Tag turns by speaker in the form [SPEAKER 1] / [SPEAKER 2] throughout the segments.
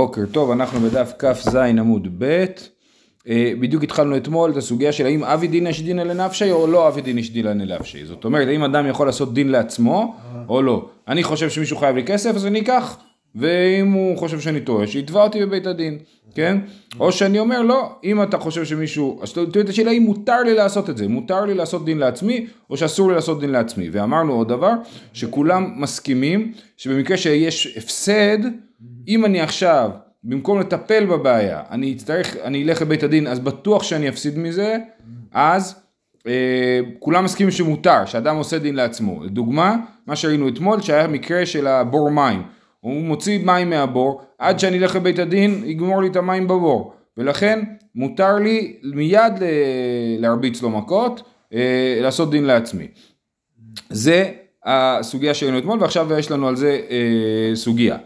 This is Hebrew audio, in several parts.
[SPEAKER 1] בוקר טוב, אנחנו בדף כ"ז עמוד ב', אה, בדיוק התחלנו אתמול את הסוגיה של האם אבי דין יש דינא לנפשי או לא אבי דין יש דינא לנפשי, זאת אומרת האם אדם יכול לעשות דין לעצמו או לא, אני חושב שמישהו חייב לי כסף אז אני אקח, ואם הוא חושב שאני טועה שיתבע אותי בבית הדין, כן? או שאני אומר לא, אם אתה חושב שמישהו, אז תראי את השאלה אם מותר לי לעשות את זה, מותר לי לעשות דין לעצמי או שאסור לי לעשות דין לעצמי, ואמרנו עוד דבר, שכולם מסכימים שבמקרה שיש הפסד אם אני עכשיו, במקום לטפל בבעיה, אני אצטרך, אני אלך לבית הדין, אז בטוח שאני אפסיד מזה, אז אה, כולם מסכימים שמותר, שאדם עושה דין לעצמו. לדוגמה, מה שראינו אתמול, שהיה מקרה של הבור מים. הוא מוציא מים מהבור, עד שאני אלך לבית הדין, יגמור לי את המים בבור. ולכן, מותר לי מיד להרביץ לו מכות, אה, לעשות דין לעצמי. זה הסוגיה שראינו אתמול, ועכשיו יש לנו על זה אה, סוגיה.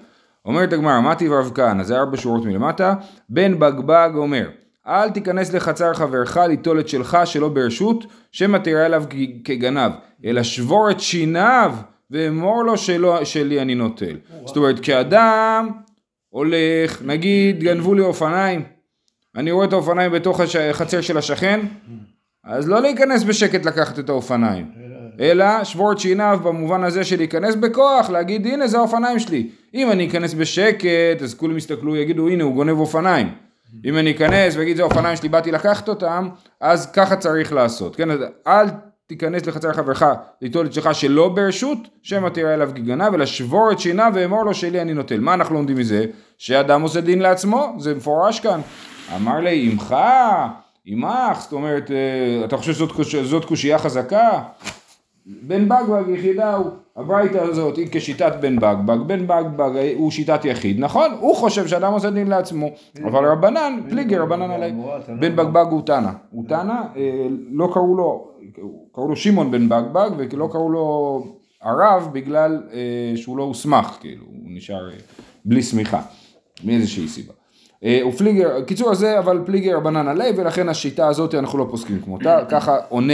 [SPEAKER 1] אומרת הגמרא, מתי ורב כהנא, זה ארבע שורות מלמטה, בן בגבג אומר, אל תיכנס לחצר חברך ליטול את שלך שלא ברשות, שמא תראה אליו כגנב, אלא שבור את שיניו ואמור לו שלא, שלי אני נוטל. זאת אומרת, כשאדם הולך, נגיד גנבו לי אופניים, אני רואה את האופניים בתוך החצר של השכן, אז לא להיכנס בשקט לקחת את האופניים, אלא שבור את שיניו במובן הזה של להיכנס בכוח, להגיד הנה זה האופניים שלי. אם אני אכנס בשקט, אז כולם יסתכלו, יגידו הנה הוא גונב אופניים. אם אני אכנס ואגיד זה האופניים שלי, באתי לקחת אותם, אז ככה צריך לעשות. כן, אז אל תיכנס לחצר חברך ליטול את שלך שלא ברשות, שמא תראה אליו כגנב, אלא שבור את שיניו ואמור לו שלי אני נוטל. מה אנחנו לומדים מזה? שאדם עושה דין לעצמו, זה מפורש כאן. אמר לי, עמך, עמך, זאת אומרת, אה, אתה חושב שזאת קושייה חזקה? בן בגבג יחידה הוא, הברייתא הזאת היא כשיטת בן בגבג, בן בגבג הוא שיטת יחיד, נכון? הוא חושב שאדם עושה דין לעצמו, אבל רבנן, פליגר, רבנן עלי, בן בגבג הוא תנא, הוא תנא, אה, לא קראו לו, קראו לו שמעון בן בגבג ולא קראו לו הרב בגלל אה, שהוא לא הוסמך, כאילו, הוא נשאר אה, בלי שמיכה, מאיזושהי סיבה. ופליגר, קיצור הזה, אבל פליגר רבנן עלי ולכן השיטה הזאת אנחנו לא פוסקים כמותה, ככה עונה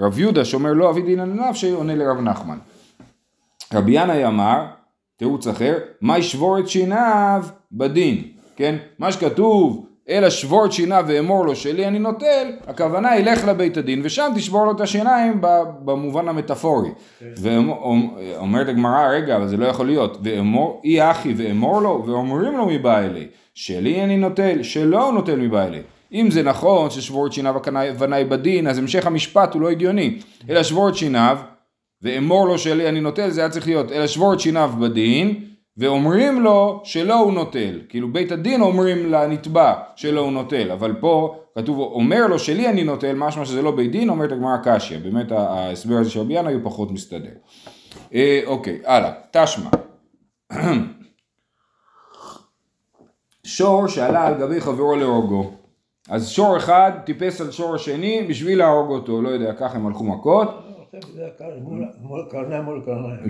[SPEAKER 1] רב יהודה שאומר לא אבי דינא לנפשי עונה לרב נחמן. רבי ינאי אמר, תירוץ אחר, מה ישבור את שיניו בדין, כן? מה שכתוב אלא שבור את שיניו ואמור לו שלי אני נוטל, הכוונה ילך לבית הדין ושם תשבור לו את השיניים במובן המטאפורי. ואומרת הגמרא, רגע, אבל זה לא יכול להיות, ואמור, אי אחי ואמור לו, ואומרים לו מבא אלי, שלי אני נוטל, שלא נוטל מבא אלי. אם זה נכון ששבור את שיניו הכוונה בדין, אז המשך המשפט הוא לא הגיוני. אלא שבור את שיניו, ואמור לו שלי אני נוטל, זה היה צריך להיות, אלא שבור את שיניו בדין, ואומרים לו שלא הוא נוטל. כאילו בית הדין אומרים לנתבע שלא הוא נוטל, אבל פה כתוב אומר לו שלי אני נוטל, משמע שזה לא בית דין, אומרת הגמרא קשיא. באמת ההסבר הזה של רבי ינאי הוא פחות מסתדר. אה, אוקיי, הלאה, תשמע. שור שעלה על גבי חברו להורגו. אז שור אחד טיפס על שור השני בשביל להרוג אותו, לא יודע, ככה הם הלכו מכות.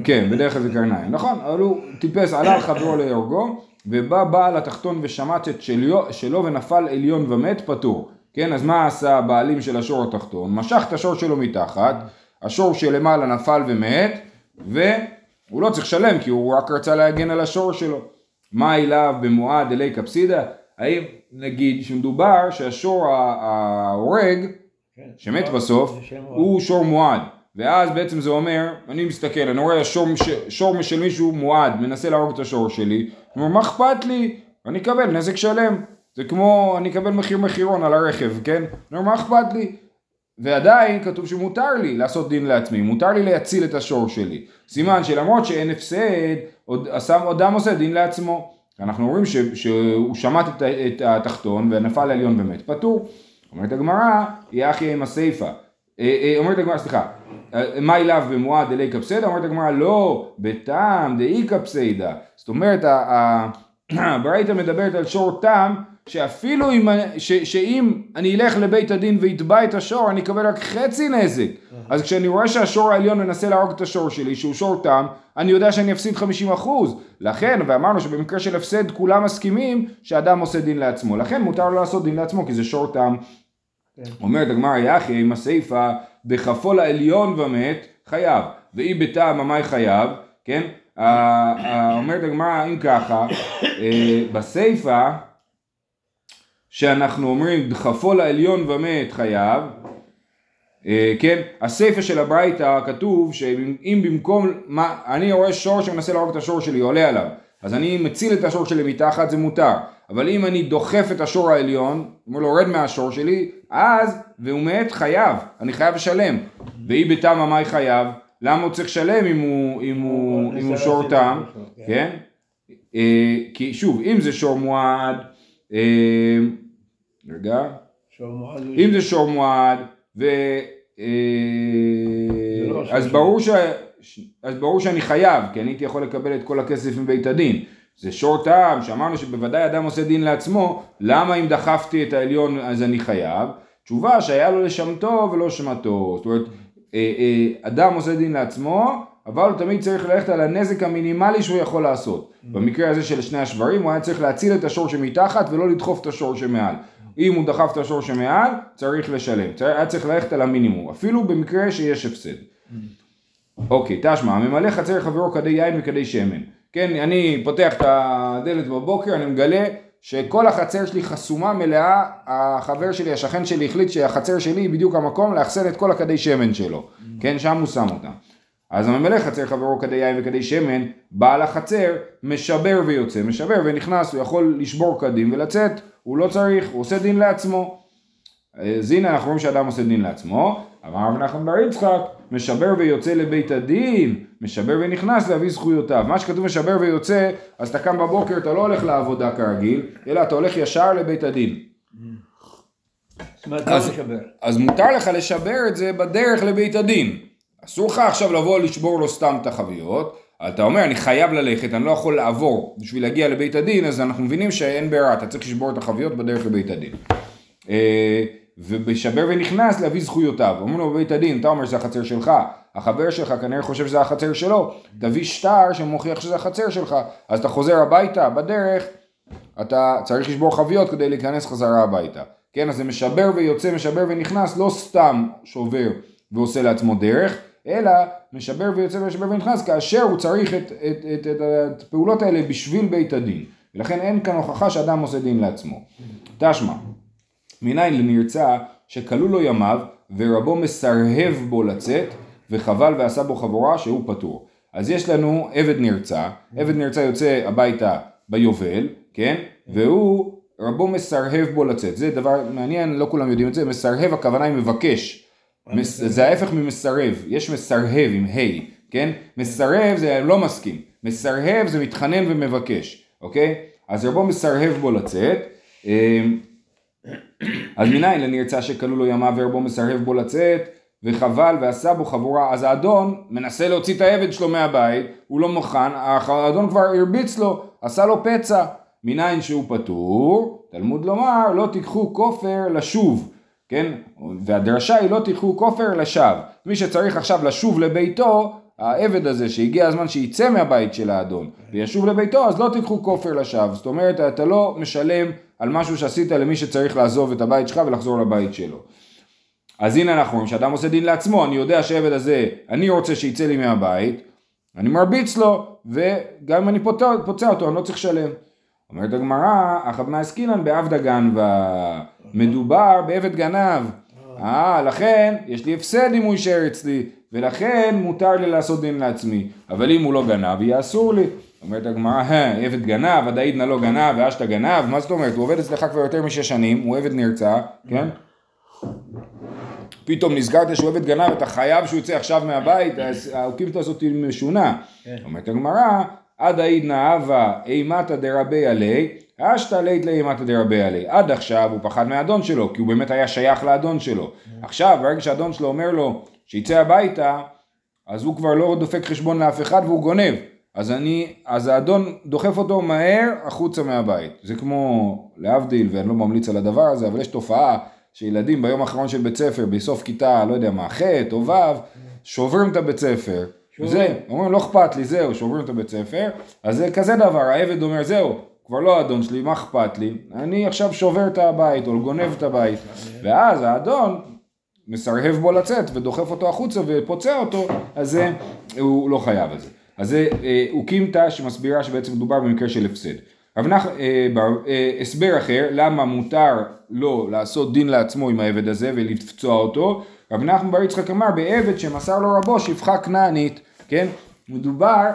[SPEAKER 1] כן, בדרך כלל זה קרניים, נכון, אבל הוא טיפס, עלה על חברו להורגו, ובא בעל התחתון ושמט את שלו ונפל עליון ומת, פטור. כן, אז מה עשה הבעלים של השור התחתון? משך את השור שלו מתחת, השור שלמעלה נפל ומת, והוא לא צריך לשלם כי הוא רק רצה להגן על השור שלו. מה אליו במועד אלי קפסידה? האם נגיד שמדובר שהשור ההורג, כן, שמת בסוף, הוא שור מועד, ואז בעצם זה אומר, אני מסתכל, אני רואה שור, שור של מישהו מועד, מנסה להרוג את השור שלי, אני אומר, מה אכפת לי? אני אקבל נזק שלם. זה כמו, אני אקבל מחיר מחירון על הרכב, כן? אני אומר, מה אכפת לי? ועדיין כתוב שמותר לי לעשות דין לעצמי, מותר לי להציל את השור שלי. סימן שלמרות שאין הפסד, עוד, אדם עושה דין לעצמו. אנחנו רואים ש, שהוא שמט את, את התחתון ונפל לעליון ומת, פטור. אומרת הגמרא, יחי עם הסיפה. אה, אה, אומרת הגמרא, סליחה, מה אליו במועד אלי קפסדה? אומרת הגמרא, לא, בטעם דאי קפסדה. זאת אומרת, הברייתא מדברת על שור טעם, שאפילו אם, ש, שאם אני אלך לבית הדין ואתבע את השור, אני אקבל רק חצי נזק. אז כשאני רואה שהשור העליון מנסה להרוג את השור שלי, שהוא שור תם, אני יודע שאני אפסיד 50 אחוז. לכן, ואמרנו שבמקרה של הפסד כולם מסכימים שאדם עושה דין לעצמו. לכן מותר לו לעשות דין לעצמו, כי זה שור תם. כן. אומרת הגמרא יחי עם הסיפה, בכפו לעליון ומת, חייב. ואי בטעם ממאי חייב, כן? אומרת הגמרא, אם ככה, אה, בסיפא, שאנחנו אומרים דחפו לעליון ומת חייב, אה, כן, הסיפא של הברייתא כתוב שאם במקום, מה, אני רואה שור שמנסה להרוג את השור שלי, עולה עליו, אז אני מציל את השור שלי מתחת, זה מותר. אבל אם אני דוחף את השור העליון, אומר לו רד מהשור שלי, אז, והוא מת, חייב, אני חייב לשלם. ואי בתמה מה חייב? למה הוא צריך לשלם אם הוא, אם הוא, אם הוא שור תם, כן? כן? אה, כי שוב, אם זה שור מועד, אה, רגע, אם זה שור מועד, ו... אה, לא אז ברור ש... אז ברור שאני חייב, כי אני הייתי יכול לקבל את כל הכסף מבית הדין. זה שור טעם, שאמרנו שבוודאי אדם עושה דין לעצמו, למה אם דחפתי את העליון אז אני חייב? תשובה שהיה לו לשמתו ולא שמתו. זאת אומרת, אה, אה, אדם עושה דין לעצמו, אבל הוא תמיד צריך ללכת על הנזק המינימלי שהוא יכול לעשות. במקרה הזה של שני השברים הוא היה צריך להציל את השור שמתחת ולא לדחוף את השור שמעל. אם הוא דחף את השור שמעל, צריך לשלם. היה צריך ללכת על המינימום, אפילו במקרה שיש הפסד. אוקיי, תשמע, הממלא חצר חברו כדי יין וכדי שמן. כן, אני פותח את הדלת בבוקר, אני מגלה שכל החצר שלי חסומה מלאה, החבר שלי, השכן שלי החליט שהחצר שלי היא בדיוק המקום לאחסן את כל הכדי שמן שלו, כן, שם הוא שם אותם. אז הממלא חצר חברו כדי יין וכדי שמן, בעל החצר משבר ויוצא, משבר ונכנס, הוא יכול לשבור קדים ולצאת, הוא לא צריך, הוא עושה דין לעצמו. אז הנה אנחנו רואים שאדם עושה דין לעצמו, אמר רב נחמן בר יצחק, משבר ויוצא לבית הדין, משבר ונכנס להביא זכויותיו. מה שכתוב משבר ויוצא, אז אתה קם בבוקר, אתה לא הולך לעבודה כרגיל, אלא אתה הולך ישר לבית הדין. אז, אז מותר לך לשבר את זה בדרך לבית הדין. אסור לך עכשיו לבוא לשבור לו סתם את החביות, אתה אומר אני חייב ללכת, אני לא יכול לעבור בשביל להגיע לבית הדין, אז אנחנו מבינים שאין ברירה, אתה צריך לשבור את החביות בדרך לבית הדין. אה, ובשבר ונכנס להביא זכויותיו. אומרים לו בבית הדין, אתה אומר שזה החצר שלך, החבר שלך כנראה חושב שזה החצר שלו, תביא שטר שמוכיח שזה החצר שלך, אז אתה חוזר הביתה, בדרך אתה צריך לשבור חביות כדי להיכנס חזרה הביתה. כן, אז זה משבר ויוצא, משבר ונכנס, לא סתם שובר ועושה לעצמו דרך, אלא משבר ויוצא משבר ונכנס כאשר הוא צריך את, את, את, את, את הפעולות האלה בשביל בית הדין. ולכן אין כאן הוכחה שאדם עושה דין לעצמו. תשמע, מניין לנרצע שכלו לו ימיו ורבו מסרהב בו לצאת וחבל ועשה בו חבורה שהוא פטור. אז יש לנו עבד נרצע, עבד נרצע יוצא הביתה ביובל, כן? והוא רבו מסרהב בו לצאת. זה דבר מעניין, לא כולם יודעים את זה, מסרהב הכוונה היא מבקש. זה ההפך ממסרב, יש מסרהב עם ה', כן? מסרב זה לא מסכים, מסרהב זה מתחנן ומבקש, אוקיי? אז רבו מסרהב בו לצאת. אמ, אז מניין לנרצה שכלו לו ימיו ורבו מסרב בו לצאת וחבל ועשה בו חבורה אז האדון מנסה להוציא את העבד שלו מהבית הוא לא מוכן האדון כבר הרביץ לו עשה לו פצע מניין שהוא פטור תלמוד לומר לא תיקחו כופר לשוב כן? והדרשה היא לא תיקחו כופר לשווא. מי שצריך עכשיו לשוב לביתו העבד הזה שהגיע הזמן שיצא מהבית של האדון וישוב לביתו אז לא תיקחו כופר לשווא. זאת אומרת אתה לא משלם על משהו שעשית למי שצריך לעזוב את הבית שלך ולחזור לבית שלו. אז הנה אנחנו רואים שאדם עושה דין לעצמו, אני יודע שהעבד הזה, אני רוצה שיצא לי מהבית, אני מרביץ לו, וגם אם אני פוצע, אותו, אני לא צריך לשלם. אומרת הגמרא, אחבנה עסקינן בעבדה גנבה, מדובר בעבד גנב. אה, לכן יש לי הפסד אם הוא יישאר אצלי, ולכן מותר לי לעשות דין לעצמי. אבל אם הוא לא גנב, יהיה אסור לי. אומרת הגמרא, עבד גנב, עד נא לא גנב, ואשתא גנב, מה זאת אומרת? הוא עובד אצלך כבר יותר משש שנים, הוא עבד נרצע, כן? פתאום נזכרת שהוא עבד גנב, אתה חייב שהוא יוצא עכשיו מהבית, האוקימתא הזאת משונה. כן. אומרת הגמרא, עד נא הווה אימתא דרבי עלי, אשתא לית לאימתא דרבי עלי. עד עכשיו הוא פחד מהאדון שלו, כי הוא באמת היה שייך לאדון שלו. עכשיו, ברגע שהאדון שלו אומר לו שיצא הביתה, אז הוא כבר לא דופק חשבון לאף אחד והוא גונב. אז אני, אז האדון דוחף אותו מהר החוצה מהבית. זה כמו, להבדיל, ואני לא ממליץ על הדבר הזה, אבל יש תופעה שילדים ביום האחרון של בית ספר, בסוף כיתה, לא יודע מה, ח' או ו', שוברים את הבית ספר. זה, אומרים לא אכפת לי, זהו, שוברים את הבית ספר, אז זה כזה דבר, העבד אומר זהו, כבר לא האדון שלי, מה אכפת לי, אני עכשיו שובר את הבית או גונב את הבית, ואז האדון מסרהב בו לצאת ודוחף אותו החוצה ופוצע אותו, אז הוא לא חייב על זה. אז זה אה, אוקימתא שמסבירה שבעצם מדובר במקרה של הפסד. רב נחמן, אה, אה, הסבר אחר, למה מותר לו לעשות דין לעצמו עם העבד הזה ולפצוע אותו, רב נחמן בר יצחק אמר בעבד שמסר לו רבו שפחה כנענית, כן? מדובר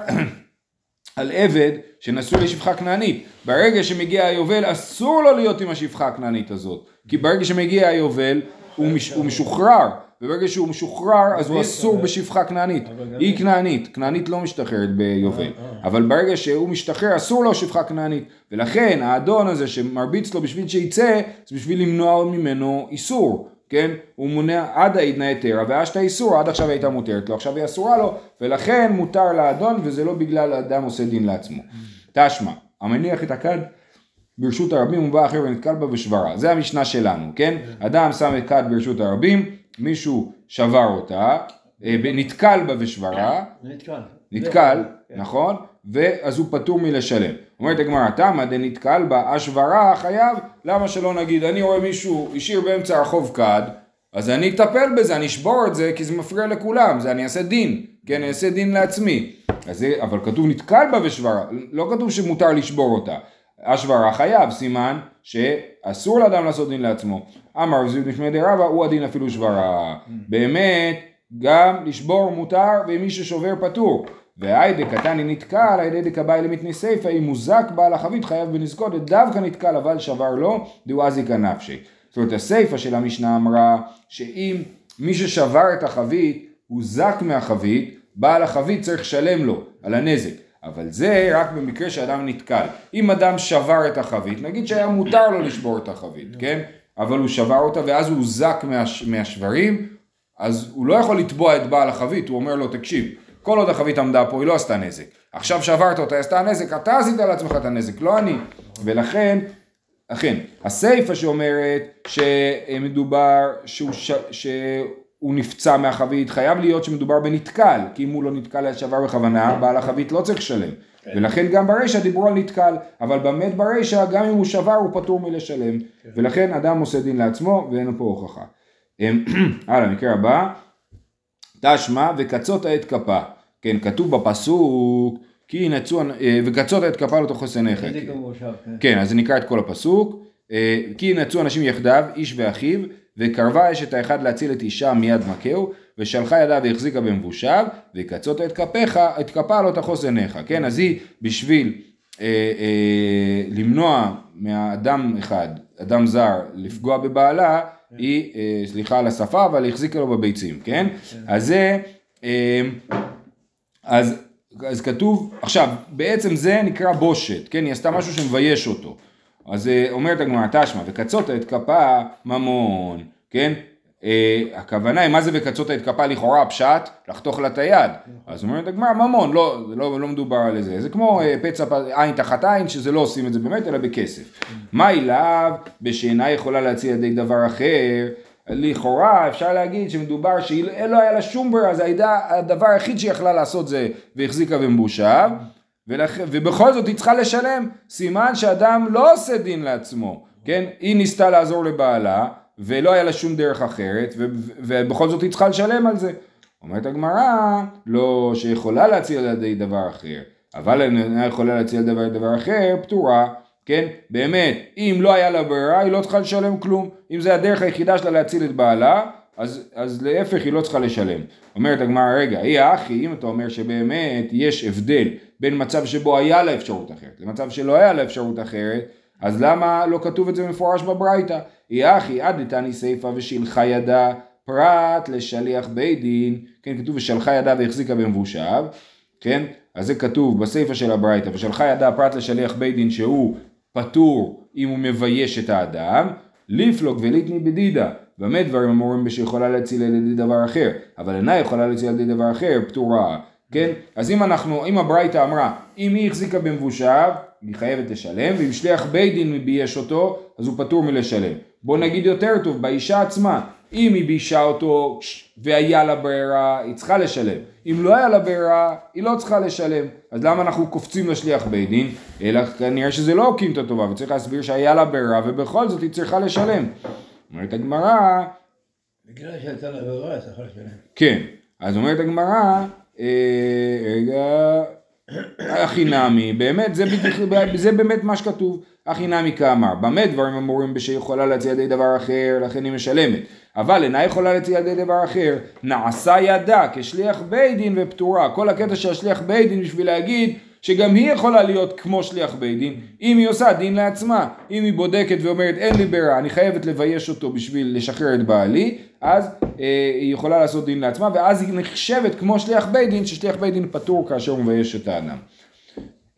[SPEAKER 1] על עבד שנשוי לשפחה כנענית. ברגע שמגיע היובל אסור לו להיות עם השפחה הכנענית הזאת. כי ברגע שמגיע היובל הוא, מש, הוא משוחרר. וברגע שהוא משוחרר אז הוא אסור בשפחה כנענית. היא כנענית, כנענית לא משתחררת ביובל. אבל ברגע שהוא משתחרר אסור לו שפחה כנענית. ולכן האדון הזה שמרביץ לו בשביל שיצא זה בשביל למנוע ממנו איסור. כן? הוא מונע עד העידנא היתרה ואשתא איסור, עד עכשיו הייתה מותרת לו, עכשיו היא אסורה לו, ולכן מותר לאדון וזה לא בגלל האדם עושה דין לעצמו. תשמע, המניח את הכד ברשות הרבים ובא אחר ונתקל בה ושברה. זה המשנה שלנו, כן? אדם שם את כד ברשות הרבים, מישהו שבר אותה, נתקל בה ושברה,
[SPEAKER 2] נתקל.
[SPEAKER 1] נתקל,
[SPEAKER 2] כן.
[SPEAKER 1] נכון? ואז הוא פטור מלשלם. אומרת הגמרא, תמא דנתקל בה השברה חייב, למה שלא נגיד, אני רואה מישהו השאיר באמצע הרחוב כד, אז אני אטפל בזה, אני אשבור את זה, כי זה מפריע לכולם, זה אני אעשה דין, כן, אני אעשה דין לעצמי. אז זה, אבל כתוב נתקל בה ושברה, לא כתוב שמותר לשבור אותה. השברה חייב, סימן שאסור לאדם לעשות דין לעצמו. אמר רב זיוד משמי דרבא, הוא הדין אפילו שברה. באמת, גם לשבור מותר, ומי ששובר פטור. והאי דקתני נתקל, הידי דקבאי למתני סיפא, אם מוזק בעל החבית חייב בנזקות, דווקא נתקל אבל שבר לו, דהו אזיקה נפשי. זאת אומרת הסיפא של המשנה אמרה, שאם מי ששבר את החבית, הוזק מהחבית, בעל החבית צריך לשלם לו על הנזק. אבל זה רק במקרה שאדם נתקל. אם אדם שבר את החבית, נגיד שהיה מותר לו לשבור את החבית, כן? אבל הוא שבר אותה ואז הוא הוזק מהש, מהשברים, אז הוא לא יכול לתבוע את בעל החבית, הוא אומר לו, תקשיב, כל עוד החבית עמדה פה, היא לא עשתה נזק. עכשיו שברת אותה, היא עשתה נזק, אתה עשית לעצמך את הנזק, לא אני. ולכן, אכן, הסיפא שאומרת שמדובר שהוא, ש... שהוא נפצע מהחבית, חייב להיות שמדובר בנתקל, כי אם הוא לא נתקל שבר בכוונה, בעל החבית לא צריך לשלם. ולכן גם ברישא דיברו על נתקל, אבל באמת ברישא, גם אם הוא שבר, הוא פטור מלשלם. ולכן אדם עושה דין לעצמו, ואין פה הוכחה. הלאה, מקרה הבא. תשמע וקצות העת כפה. כן, כתוב בפסוק, כי ינצו, אה, וקצות העת כפה לא
[SPEAKER 2] גם מושב, כן.
[SPEAKER 1] כן, אז נקרא את כל הפסוק. אה, כי ינצו אנשים יחדיו, איש ואחיו, וקרבה אשת האחד להציל את אישה מיד מכהו, ושלחה ידה והחזיקה במבושיו, וקצות את כפיך, את כפה לא תחוס עיניך. כן, אז היא בשביל אה, אה, למנוע מאדם אחד, אדם זר, לפגוע בבעלה, היא, אה, סליחה על השפה, אבל החזיקה לו בביצים, כן? אז זה, אה, אז, אז כתוב, עכשיו, בעצם זה נקרא בושת, כן? היא עשתה משהו שמבייש אותו. אז אה, אומרת הגמרא תשמע, וקצות את כפה ממון, כן? אה, הכוונה היא מה זה וקצות את כפה לכאורה הפשט, לחתוך לה את היד. אז אומרת הגמרא ממון, לא, לא, לא מדובר על זה, זה כמו אה, פצע עין תחת עין, שזה לא עושים את זה באמת, אלא בכסף. מה אליו, בשאינה יכולה להציל על ידי דבר אחר, לכאורה אפשר להגיד שמדובר שלא היה לה שום ברירה, זה הייתה הדבר היחיד שהיא יכלה לעשות זה והחזיקה במבושיו, ולכ... ובכל זאת היא צריכה לשלם, סימן שאדם לא עושה דין לעצמו, כן? היא ניסתה לעזור לבעלה, ולא היה לה שום דרך אחרת. ובכל זאת היא צריכה לשלם על זה. אומרת הגמרא, לא שיכולה להציל על ידי דבר אחר, אבל אינה יכולה להציל על דבר, דבר אחר, פטורה, כן? באמת, אם לא היה לה ברירה, היא לא צריכה לשלם כלום. אם זה הדרך היחידה שלה להציל את בעלה, אז, אז להפך היא לא צריכה לשלם. אומרת הגמרא, רגע, היא האחי, אם אתה אומר שבאמת יש הבדל בין מצב שבו היה לה אפשרות אחרת למצב שלא היה לה אפשרות אחרת, אז למה לא כתוב את זה מפורש בברייתא? האחי, עד דתני סיפא ושילחה ידה פרט לשליח בית דין, כן, כתוב ושלחה ידה והחזיקה במבושיו, כן, אז זה כתוב בסיפא של הברייתא, ושלחה ידה פרט לשליח בית דין שהוא פטור אם הוא מבייש את האדם, ליפלוג וליטני בדידה, במה דברים אמורים בשיכולה להציל על ידי דבר אחר, אבל אינה יכולה להציל על ידי דבר אחר, פטורה, כן? אז אם אנחנו, אם הברייתא אמרה, אם היא החזיקה במבושיו, היא חייבת לשלם, ואם שליח בית דין בייש אותו, אז הוא פטור מלשלם. בוא נגיד יותר טוב, באישה עצמה, אם היא ביישה אותו והיה לה ברירה, היא צריכה לשלם. אם לא היה לה ברירה, היא לא צריכה לשלם. אז למה אנחנו קופצים לשליח בית דין? אלא כנראה שזה לא אוקימתא טובה, וצריך להסביר שהיה לה ברירה, ובכל זאת היא צריכה לשלם. אומרת הגמרא,
[SPEAKER 2] בגלל שהייתה לה ברירה, צריכה לשלם.
[SPEAKER 1] כן. אז אומרת הגמרא, אה, רגע, הכי נמי, באמת, זה, בדיוק, זה באמת מה שכתוב, הכי נמי כאמר, במה דברים אמורים בשיכולה להציע ידי דבר אחר, לכן היא משלמת, אבל אינה יכולה להציע ידי דבר אחר, נעשה ידה כשליח בית דין ופטורה, כל הקטע של השליח בית דין בשביל להגיד שגם היא יכולה להיות כמו שליח בית דין, אם היא עושה דין לעצמה, אם היא בודקת ואומרת אין לי ברירה, אני חייבת לבייש אותו בשביל לשחרר את בעלי, אז אה, היא יכולה לעשות דין לעצמה, ואז היא נחשבת כמו שליח בית דין, ששליח בית דין פטור כאשר הוא מבייש את האדם.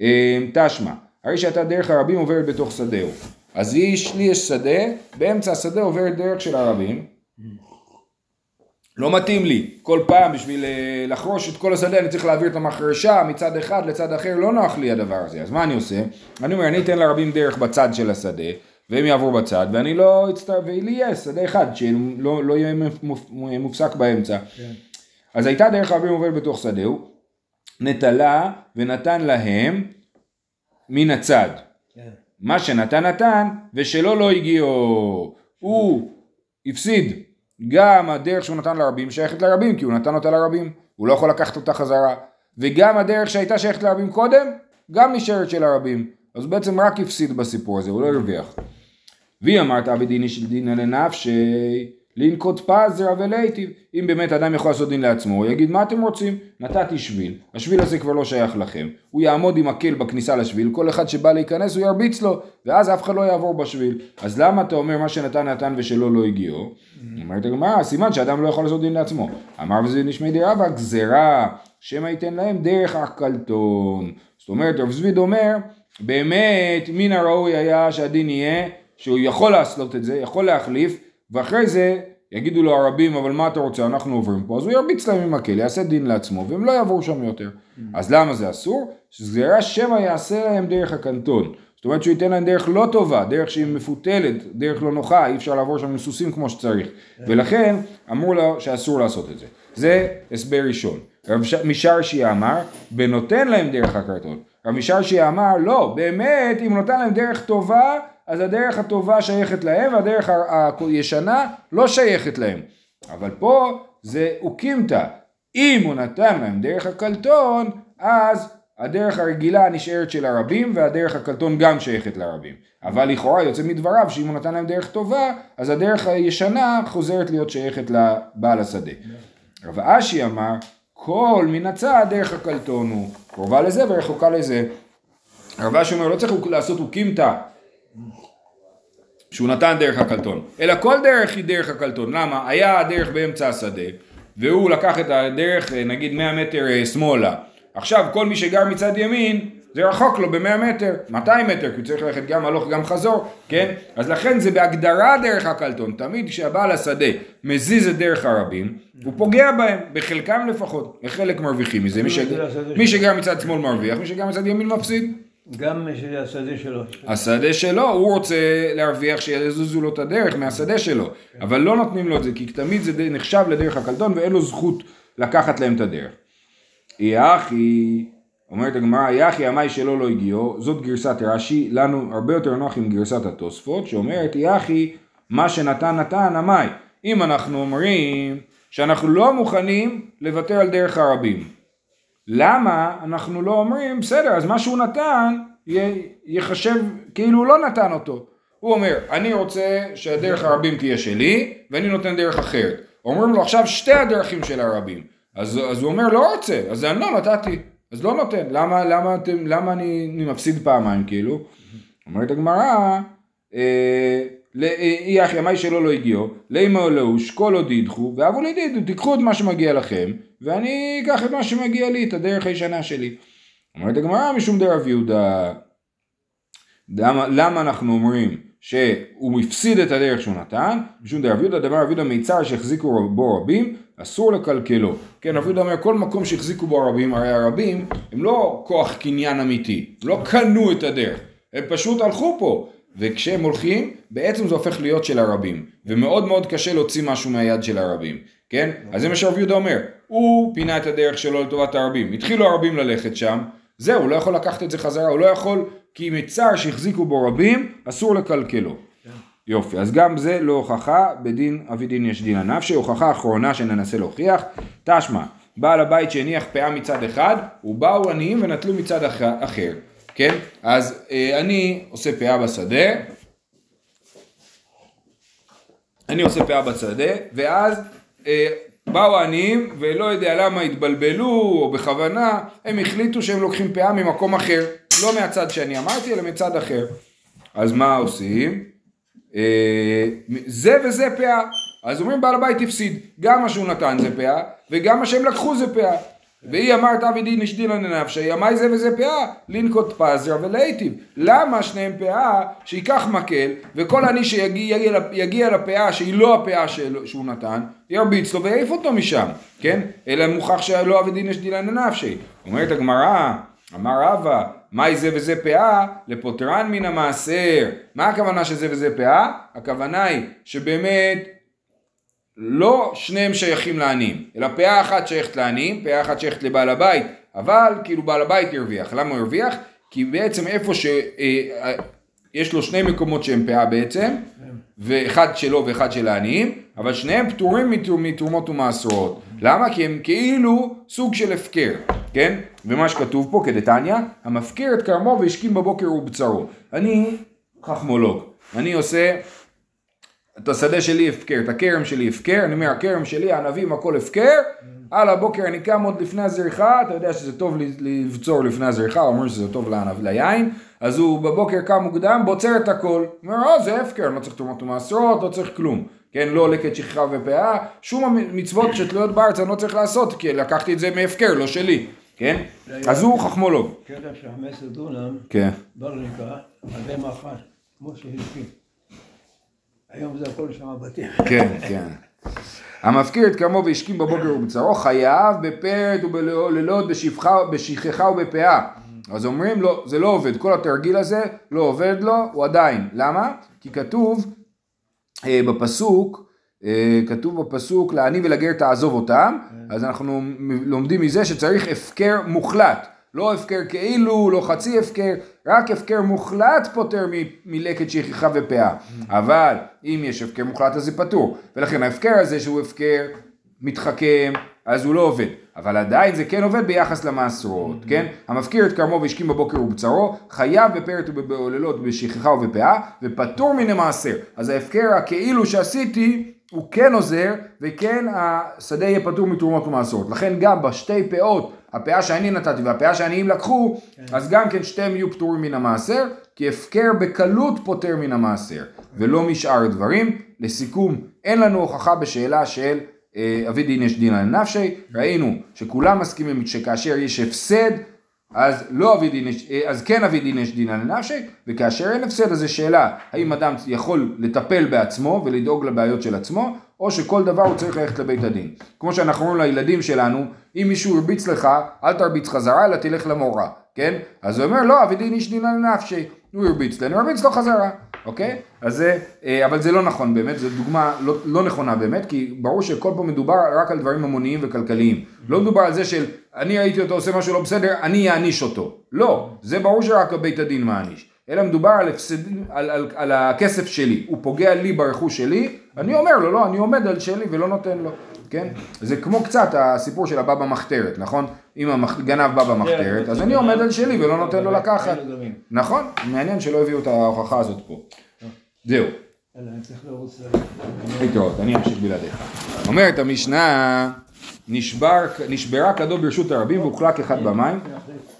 [SPEAKER 1] אה, תשמע, הרי שאתה דרך הרבים עוברת בתוך שדהו. אז יש, לי יש שדה, באמצע השדה עוברת דרך של הרבים, לא מתאים לי, כל פעם בשביל אה, לחרוש את כל השדה אני צריך להעביר את המחרשה מצד אחד לצד אחר, לא נוח לי הדבר הזה, אז מה אני עושה? אני אומר, אני אתן לרבים דרך בצד של השדה, והם יעברו בצד, ואני לא אצטרך, ולי יהיה שדה אחד, שלא לא יהיה מופסק באמצע. כן. אז הייתה דרך רבים עובר בתוך שדהו, נטלה ונתן להם מן הצד. כן. מה שנתן נתן, ושלו לא הגיעו. הוא הפסיד. גם הדרך שהוא נתן לרבים שייכת לרבים, כי הוא נתן אותה לרבים. הוא לא יכול לקחת אותה חזרה. וגם הדרך שהייתה שייכת לרבים קודם, גם נשארת של הרבים. אז הוא בעצם רק הפסיד בסיפור הזה, הוא לא הרוויח. והיא אמרת אבי דיני של דינא לנפשי לנקוט פזרא ולהיטיב. אם באמת אדם יכול לעשות דין לעצמו, הוא יגיד מה אתם רוצים? נתתי שביל, השביל הזה כבר לא שייך לכם. הוא יעמוד עם מקל בכניסה לשביל, כל אחד שבא להיכנס הוא ירביץ לו, ואז אף אחד לא יעבור בשביל. אז למה אתה אומר מה שנתן נתן ושלו לא הגיעו? אומרת הגמרא, סימן שאדם לא יכול לעשות דין לעצמו. אמר וזה נשמי דירה והגזרה, שמא ייתן להם דרך הקלטון. זאת אומרת, רב זביד אומר, באמת מן הראוי היה שהדין יהיה שהוא יכול לעשות את זה, יכול להחליף, ואחרי זה יגידו לו הרבים, אבל מה אתה רוצה, אנחנו עוברים פה, אז הוא ירביץ להם עם הכלא, יעשה דין לעצמו, והם לא יעברו שם יותר. אז למה זה אסור? שגזירה שמא יעשה להם דרך הקנטון. זאת אומרת שהוא ייתן להם דרך לא טובה, דרך שהיא מפותלת, דרך לא נוחה, אי אפשר לעבור שם עם סוסים כמו שצריך. ולכן אמרו לו שאסור לעשות את זה. זה הסבר ראשון. רב משרשי אמר, בנותן להם דרך הקרטון. רב משרשי אמר, לא, באמת, אם נותן להם דרך טובה, אז הדרך הטובה שייכת להם והדרך הישנה לא שייכת להם. אבל פה זה אוקימתא. אם הוא נתן להם דרך הקלטון, אז הדרך הרגילה נשארת של הרבים והדרך הקלטון גם שייכת לרבים. אבל לכאורה יוצא מדבריו שאם הוא נתן להם דרך טובה, אז הדרך הישנה חוזרת להיות שייכת לבעל השדה. רב אשי אמר, כל מן הצד דרך הקלטון הוא קרובה לזה ורחוקה לזה. רב אשי אומר לא צריך לעשות אוקימתא שהוא נתן דרך הקלטון, אלא כל דרך היא דרך הקלטון, למה? היה הדרך באמצע השדה, והוא לקח את הדרך נגיד 100 מטר אה, שמאלה, עכשיו כל מי שגר מצד ימין זה רחוק לו ב-100 מטר, 200 מטר, כי הוא צריך ללכת גם הלוך גם חזור, כן? אז לכן זה בהגדרה דרך הקלטון, תמיד כשהבעל השדה מזיז את דרך הרבים, הוא פוגע בהם, בחלקם לפחות, וחלק מרוויחים מזה, מי, שג... מי שגר מצד שמאל מרוויח, מי שגר מצד ימין מפסיד.
[SPEAKER 2] גם השדה שלו.
[SPEAKER 1] השדה שלו, הוא רוצה להרוויח שיזוזו לו את הדרך מהשדה שלו, כן. אבל לא נותנים לו את זה, כי תמיד זה נחשב לדרך הקלטון ואין לו זכות לקחת להם את הדרך. יחי, אומרת הגמרא, יחי המאי שלו לא הגיעו, זאת גרסת רש"י, לנו הרבה יותר נוח עם גרסת התוספות, שאומרת יחי, מה שנתן נתן המאי. אם אנחנו אומרים שאנחנו לא מוכנים לוותר על דרך הרבים, למה אנחנו לא אומרים, בסדר, אז מה שהוא נתן ייחשב כאילו הוא לא נתן אותו. הוא אומר, אני רוצה שהדרך הרבים תהיה שלי, ואני נותן דרך אחרת. אומרים לו עכשיו שתי הדרכים של הרבים. אז, אז הוא אומר, לא רוצה, אז אני לא נתתי, אז לא נותן. למה, למה, אתם, למה אני, אני מפסיד פעמיים כאילו? אומרת הגמרא, אה, אי אחי המאי שלו לא הגיעו, לימה לאו, שקול עוד ידחו, ואבו לדידו, תיקחו את מה שמגיע לכם, ואני אקח את מה שמגיע לי, את הדרך הישנה שלי. אומרת הגמרא משום דרב יהודה, למה אנחנו אומרים שהוא הפסיד את הדרך שהוא נתן? משום דרב יהודה, דבר רב יהודה מיצר שהחזיקו בו רבים, אסור לקלקלו. כן, רב יהודה אומר, כל מקום שהחזיקו בו רבים, הרי הרבים הם לא כוח קניין אמיתי, לא קנו את הדרך, הם פשוט הלכו פה. וכשהם הולכים, בעצם זה הופך להיות של הרבים, ומאוד מאוד קשה להוציא משהו מהיד של הרבים, כן? אז זה מה שרב יהודה אומר, הוא פינה את הדרך שלו לטובת הרבים, התחילו הרבים ללכת שם, זהו, הוא לא יכול לקחת את זה חזרה, הוא לא יכול, כי מצער שהחזיקו בו רבים, אסור לקלקלו. יופי, אז גם זה לא הוכחה, בדין אבי דין יש דין הנפשי, הוכחה אחרונה שננסה להוכיח, תשמע, בעל הבית שהניח פאה מצד אחד, ובאו עניים ונטלו מצד אח- אחר, כן? אז אה, אני עושה פאה בשדה, אני עושה פאה בשדה, ואז אה, באו העניים, ולא יודע למה התבלבלו, או בכוונה, הם החליטו שהם לוקחים פאה ממקום אחר, לא מהצד שאני אמרתי, אלא מצד אחר. אז מה עושים? אה, זה וזה פאה. אז אומרים בעל הבית הפסיד, גם מה שהוא נתן זה פאה, וגם מה שהם לקחו זה פאה. והיא אמרת אבי דין אשדילן לנפשי, אמי זה וזה פאה, לנקוט פזרה ולהיטיב. למה שניהם פאה, שייקח מקל, וכל עני שיגיע יגיע, יגיע לפאה שהיא לא הפאה שהוא נתן, ירביץ לו ויעיף אותו משם, כן? אלא מוכח שלא אבי דין אשדילן לנפשי. אומרת הגמרא, אמר רבא, מאי זה וזה פאה? לפוטרן מן המעשר. מה הכוונה שזה וזה פאה? הכוונה היא שבאמת לא שניהם שייכים לעניים, אלא פאה אחת שייכת לעניים, פאה אחת שייכת לבעל הבית, אבל כאילו בעל הבית הרוויח. למה הוא הרוויח? כי בעצם איפה שיש לו שני מקומות שהם פאה בעצם, ואחד שלו ואחד של העניים, אבל שניהם פטורים מתר- מתרומות ומעשרות. למה? כי הם כאילו סוג של הפקר, כן? ומה שכתוב פה כדתניא, המפקיר את כרמו והשכים בבוקר ובצרו. אני חכמולוג, אני עושה את השדה שלי הפקר, את הכרם שלי הפקר, אני אומר הכרם שלי, הענבים הכל הפקר, על הבוקר אני קם עוד לפני הזריחה, אתה יודע שזה טוב לבצור לפני הזריחה, הוא אומר שזה טוב לענב, ליין, אז הוא בבוקר קם מוקדם, בוצר את הכל, אומר, אה זה הפקר, לא צריך תרומות ומעשרות, לא צריך כלום, כן, לא לקט שכחה ופאה, שום המצוות שתלויות בארץ אני לא צריך לעשות, כי לקחתי את זה מהפקר, לא שלי, כן, אז הוא חכמולוג,
[SPEAKER 2] קטע של 15 דונם,
[SPEAKER 1] כן,
[SPEAKER 2] ברניקה, על בהמה אחת, כמו שהסכים. היום זה הכל שם בתים.
[SPEAKER 1] כן, כן. המפקיר את כרמו והשכים בבוקר ובצרו חייב בפרד ובלילות בשכחה ובפאה. אז אומרים לו, זה לא עובד, כל התרגיל הזה לא עובד לו, הוא עדיין. למה? כי כתוב אה, בפסוק, אה, כתוב בפסוק לעני ולגר תעזוב אותם, אז אנחנו לומדים מזה שצריך הפקר מוחלט. לא הפקר כאילו, לא חצי הפקר, רק הפקר מוחלט פוטר מ- מלקט שכחה ופאה. אבל אם יש הפקר מוחלט אז זה פטור. ולכן ההפקר הזה שהוא הפקר מתחכם, אז הוא לא עובד. אבל עדיין זה כן עובד ביחס למעשרות, כן? המפקיר את כרמו והשכים בבוקר ובצרו, חייב בפרט ובעוללות בשכחה ובפאה, ופטור מן המעשר. אז ההפקר הכאילו שעשיתי, הוא כן עוזר, וכן השדה יהיה פטור מתרומות ומעשרות. לכן גם בשתי פאות, הפאה שאני נתתי והפאה שהעניים לקחו, אז גם כן שתיהם יהיו פטורים מן המעשר, כי הפקר בקלות פוטר מן המעשר, ולא משאר דברים. לסיכום, אין לנו הוכחה בשאלה של אה, אבי דין יש דינא לנפשי, ראינו שכולם מסכימים שכאשר יש הפסד, אז לא אבי דין אה, אז כן אבי דין יש דינא לנפשי, וכאשר אין הפסד אז זו שאלה, האם אדם יכול לטפל בעצמו ולדאוג לבעיות של עצמו, או שכל דבר הוא צריך ללכת לבית הדין. כמו שאנחנו אומרים לילדים שלנו, אם מישהו הרביץ לך, אל תרביץ חזרה, אלא תלך למורה, כן? אז הוא אומר, לא, אבי דין יש דינא לנפשי, הוא הרביץ לי, אני ארביץ לו חזרה. אוקיי? אז זה, אה, אבל זה לא נכון באמת, זו דוגמה לא, לא נכונה באמת, כי ברור שכל פה מדובר רק על דברים המוניים וכלכליים. לא מדובר על זה של אני ראיתי אותו עושה משהו לא בסדר, אני אעניש אותו. לא, זה ברור שרק בית הדין מעניש. אלא מדובר על, הפסד, על, על, על הכסף שלי, הוא פוגע לי ברכוש שלי, אני אומר לו, לא, אני עומד על שלי ולא נותן לו, כן? זה כמו קצת הסיפור של הבא במחתרת, נכון? אם הגנב בא במחתרת, אז אני עומד על שלי ולא נותן לו לקחת. נכון, מעניין שלא הביאו את ההוכחה הזאת פה. זהו,
[SPEAKER 2] אני צריך לרוץ
[SPEAKER 1] להתראות, אני אמשיך בלעדיך. אומרת המשנה, נשבר, נשברה כדו ברשות הרבים והוחלק אחד במים,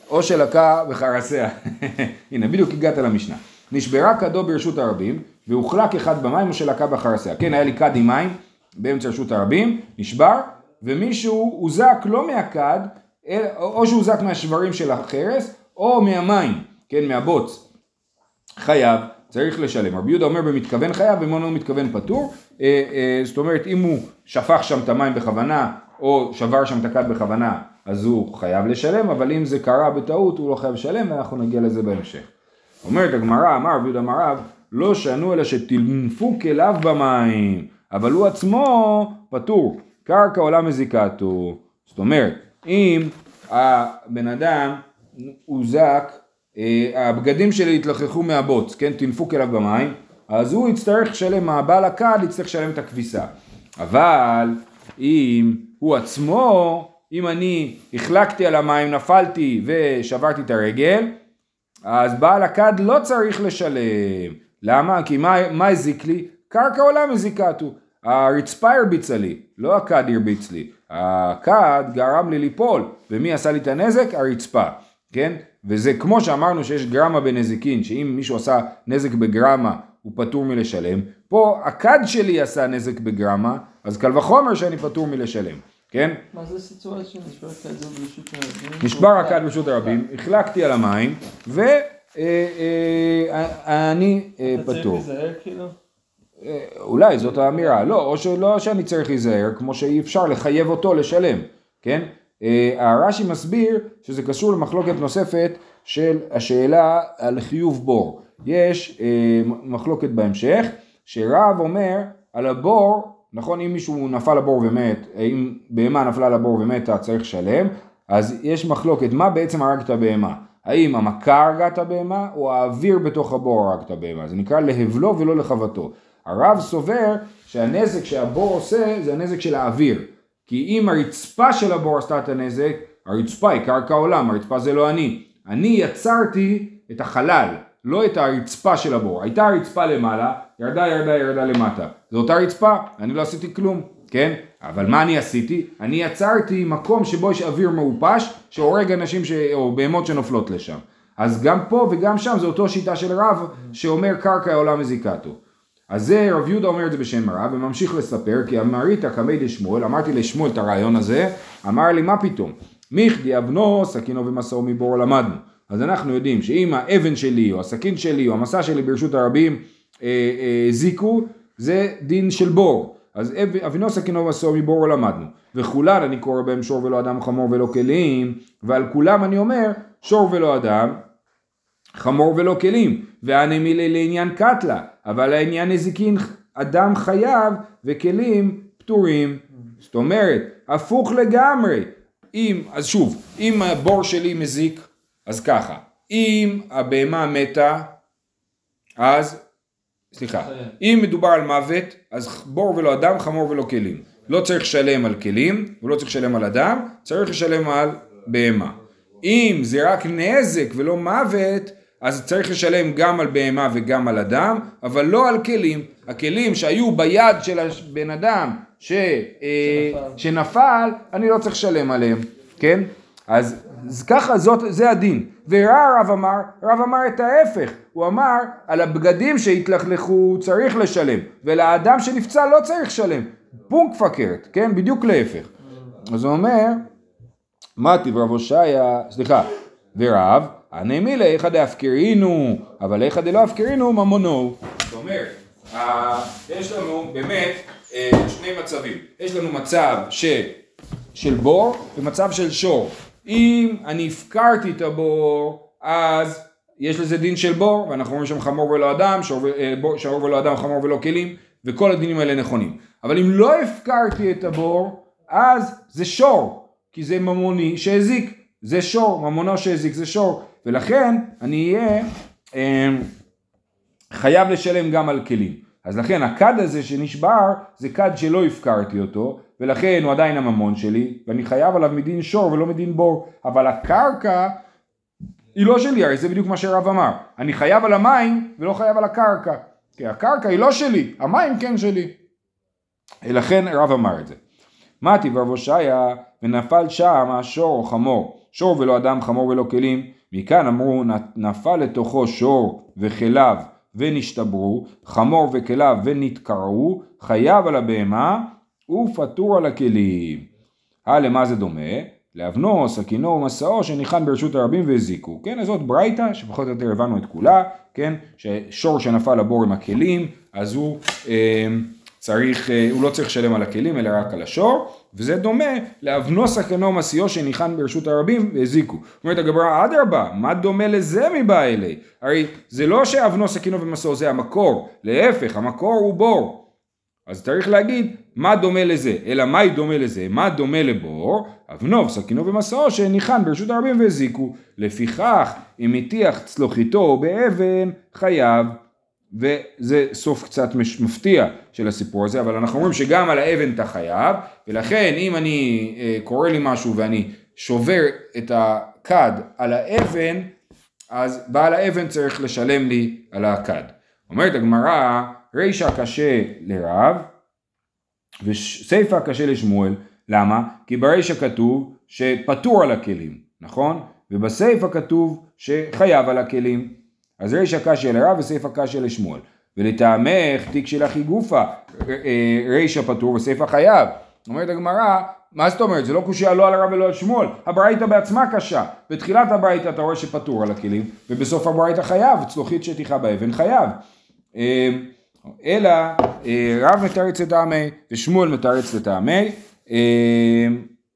[SPEAKER 1] או שלקה בחרסיה. הנה, בדיוק הגעת למשנה. נשברה כדו ברשות הרבים, והוחלק אחד במים או שלקה בחרסיה. כן, היה לי כד עם מים באמצע רשות הרבים, נשבר, ומישהו הוזק לא מהכד, או שהוא הוזק מהשברים של החרס, או מהמים, כן, מהבוץ. חייב, צריך לשלם. רבי יהודה אומר במתכוון חייב, ומונה הוא מתכוון פטור. אה, אה, זאת אומרת, אם הוא שפך שם את המים בכוונה, או שבר שם את הכד בכוונה, אז הוא חייב לשלם, אבל אם זה קרה בטעות, הוא לא חייב לשלם, ואנחנו נגיע לזה בהמשך. אומרת הגמרא, אמר רבי יהודה אמר רב, לא שענו אלא שטינפו כליו במים, אבל הוא עצמו פטור, קרקע עולה מזיקתו. זאת אומרת, אם הבן אדם הוזק, אה, הבגדים שלי התלכלכו מהבוץ, כן, טינפו כליו במים, אז הוא יצטרך לשלם, הבעל הכד יצטרך לשלם את הכביסה. אבל אם הוא עצמו אם אני החלקתי על המים, נפלתי ושברתי את הרגל, אז בעל הכד לא צריך לשלם. למה? כי מה, מה הזיק לי? קרקע עולם הזיקתו. הרצפה הרביצה לי, לא הכד הרביץ לי. הכד גרם לי ליפול, ומי עשה לי את הנזק? הרצפה, כן? וזה כמו שאמרנו שיש גרמה בנזיקין, שאם מישהו עשה נזק בגרמה הוא פטור מלשלם, פה הכד שלי עשה נזק בגרמה, אז קל וחומר שאני פטור מלשלם, כן?
[SPEAKER 3] מה זה סיטואציה שנשבר כזה ברשות הרבים?
[SPEAKER 1] נשבר הכד ברשות הרבים, החלקתי על המים, ואני
[SPEAKER 3] אתה צריך
[SPEAKER 1] פטור.
[SPEAKER 3] להיזהר כאילו?
[SPEAKER 1] אה, אולי זאת האמירה, לא, או שלא שאני צריך להיזהר, כמו שאי אפשר לחייב אותו לשלם, כן? אה, הרש"י מסביר שזה קשור למחלוקת נוספת של השאלה על חיוב בור. יש אה, מחלוקת בהמשך, שרב אומר על הבור, נכון אם מישהו נפל לבור ומת, אם בהמה נפלה לבור ומתה צריך לשלם, אז יש מחלוקת מה בעצם הרג את הבהמה. האם המכה הרגה את הבהמה או האוויר בתוך הבור הרג את הבהמה. זה נקרא להבלו ולא לחבטו. הרב סובר שהנזק שהבור עושה זה הנזק של האוויר. כי אם הרצפה של הבור עשתה את הנזק, הרצפה היא קרקע עולם, הרצפה זה לא אני. אני יצרתי את החלל, לא את הרצפה של הבור. הייתה הרצפה למעלה, ירדה, ירדה, ירדה למטה. זו אותה רצפה, אני לא עשיתי כלום, כן? אבל מה אני עשיתי? אני יצרתי מקום שבו יש אוויר מעופש, שהורג אנשים ש... או בהמות שנופלות לשם. אז גם פה וגם שם זו אותו שיטה של רב, שאומר קרקע עולם מזיקתו. אז זה רב יהודה אומר את זה בשם הרב וממשיך לספר כי אמרית קמי דשמואל אמרתי לשמואל את הרעיון הזה אמר לי מה פתאום מיכדי אבנו סכינו ומסעו מבור למדנו אז אנחנו יודעים שאם האבן שלי או הסכין שלי או המסע שלי ברשות הרבים זיקו זה דין של בור אז אב- אבינו סכינו ומסעו מבור למדנו וכולן אני קורא בהם שור ולא אדם חמור ולא כלים ועל כולם אני אומר שור ולא אדם חמור ולא כלים, והנמילי לעניין קטלה, אבל לעניין נזיקין אדם חייב וכלים פטורים. זאת אומרת, הפוך לגמרי. אם, אז שוב, אם הבור שלי מזיק, אז ככה, אם הבהמה מתה, אז, סליחה, אם מדובר על מוות, אז בור ולא אדם, חמור ולא כלים. לא צריך לשלם על כלים, ולא צריך לשלם על אדם, צריך לשלם על בהמה. אם זה רק נזק ולא מוות, אז צריך לשלם גם על בהמה וגם על אדם, אבל לא על כלים. הכלים שהיו ביד של הבן אדם ש, אה,
[SPEAKER 3] שנפל.
[SPEAKER 1] שנפל, אני לא צריך לשלם עליהם, כן? אז, אז ככה זאת, זה הדין. ורע רב אמר, רב אמר את ההפך, הוא אמר על הבגדים שהתלכלכו צריך לשלם, ולאדם שנפצע לא צריך לשלם. פונק פקרת, כן? בדיוק להפך. אז הוא אומר, מתי ורב הושעיה, סליחה, ורב, הנעמי לאיכא דאפקרינו, אבל איכא דלא אפקרינו ממונו. זאת אומרת, יש לנו באמת אה, שני מצבים. יש לנו מצב ש, של בור ומצב של שור. אם אני הפקרתי את הבור, אז יש לזה דין של בור, ואנחנו אומרים שם חמור ולא אדם, שור, ו- אה, ולא אדם, חמור ולא כלים, וכל הדינים האלה נכונים. אבל אם לא הפקרתי את הבור, אז זה שור, כי זה ממוני שהזיק, זה שור, ממונו שהזיק זה שור, ולכן אני אהיה אה, חייב לשלם גם על כלים. אז לכן הכד הזה שנשבר זה כד שלא הפקרתי אותו ולכן הוא עדיין הממון שלי ואני חייב עליו מדין שור ולא מדין בור אבל הקרקע היא לא שלי הרי זה בדיוק מה שרב אמר. אני חייב על המים ולא חייב על הקרקע כי הקרקע היא לא שלי המים כן שלי. לכן רב אמר את זה. מתי ורב הושעיה ונפל שם השור או חמור. שור ולא אדם חמור ולא כלים. מכאן אמרו "נ- נפל לתוכו שור וכליו ונשתברו חמור וכליו ונתקרעו חייב על הבהמה ופטור על הכלים. אה למה זה דומה? לאבנו, סכינו ומסעו שניחן ברשות הרבים והזיקו. כן, אז זאת ברייתא שפחות או יותר הבנו את כולה, כן, ששור שנפל לבור עם הכלים, אז הוא אה, צריך, אה, הוא לא צריך לשלם על הכלים אלא רק על השור, וזה דומה לאבנו סכינו ומסעו שניחן ברשות הרבים והזיקו. אומרת הגמרא, אדרבה, מה דומה לזה מבא אלי? הרי זה לא שאבנו סכינו ומסעו זה המקור, להפך, המקור הוא בור. אז צריך להגיד מה דומה לזה, אלא מהי דומה לזה, מה דומה לבור, אבנו, סכינו ומסעו שהניחן ברשות הרבים והזיקו, לפיכך אם הטיח צלוחיתו באבן חייב, וזה סוף קצת מפתיע של הסיפור הזה, אבל אנחנו אומרים שגם על האבן אתה חייב, ולכן אם אני, אה, קורה לי משהו ואני שובר את הכד על האבן, אז בעל האבן צריך לשלם לי על הכד. אומרת הגמרא, רישא קשה לרב, וסיפא קשה לשמואל, למה? כי ברישא כתוב שפטור על הכלים, נכון? ובסיפא כתוב שחייב על הכלים. אז רישא קשה לרב וסיפא קשה לשמואל. ולטעמך תיק שלך היא גופה, אה, רישא פטור וסיפא חייב. אומרת הגמרא, מה זאת אומרת? זה לא קושייה לא על הרב ולא על שמואל, הברייתא בעצמה קשה. בתחילת הברייתא אתה רואה שפטור על הכלים, ובסוף הברייתא חייב, צלוחית שטיחה באבן חייב. אה, אלא אה, רב מתרץ לטעמי ושמואל מתרץ לטעמי. אה,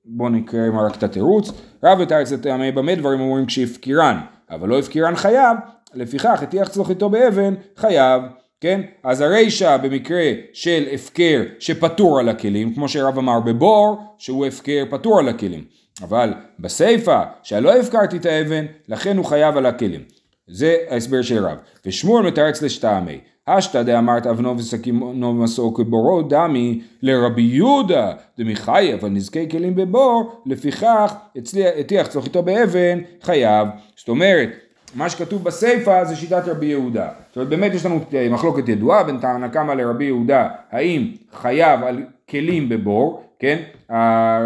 [SPEAKER 1] בואו נקרא רק את התירוץ. רב מתרץ לטעמי במה דברים אומרים כשהפקירן, אבל לא הפקירן חייב, לפיכך הטיח צלוחיתו באבן חייב. כן? אז הרישא במקרה של הפקר שפטור על הכלים, כמו שרב אמר בבור, שהוא הפקר פטור על הכלים. אבל בסיפא, שלא הפקרתי את האבן, לכן הוא חייב על הכלים. זה ההסבר של רב. ושמואל מתרץ לשטעמי. אשתא דאמרת אבנו וסכינו מסור כבורו דמי לרבי יהודה דמחייב על נזקי כלים בבור לפיכך הצליח- הטיח צלוחיתו באבן חייב זאת אומרת מה שכתוב בסיפא זה שיטת רבי יהודה. זאת אומרת באמת יש לנו אה, מחלוקת ידועה בין תנא קמא לרבי יהודה האם חייב על כלים בבור כן?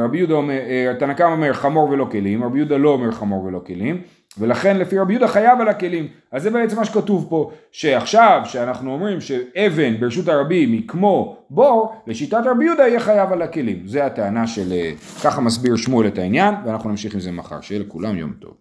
[SPEAKER 1] רבי יהודה אומר אה, תנא קמא אומר חמור ולא כלים רבי יהודה לא אומר חמור ולא כלים ולכן לפי רבי יהודה חייב על הכלים. אז זה בעצם מה שכתוב פה, שעכשיו שאנחנו אומרים שאבן ברשות הרבים היא כמו בור, לשיטת רבי יהודה יהיה חייב על הכלים. זה הטענה של, אה, ככה מסביר שמואל את העניין, ואנחנו נמשיך עם זה מחר. שיהיה לכולם יום טוב.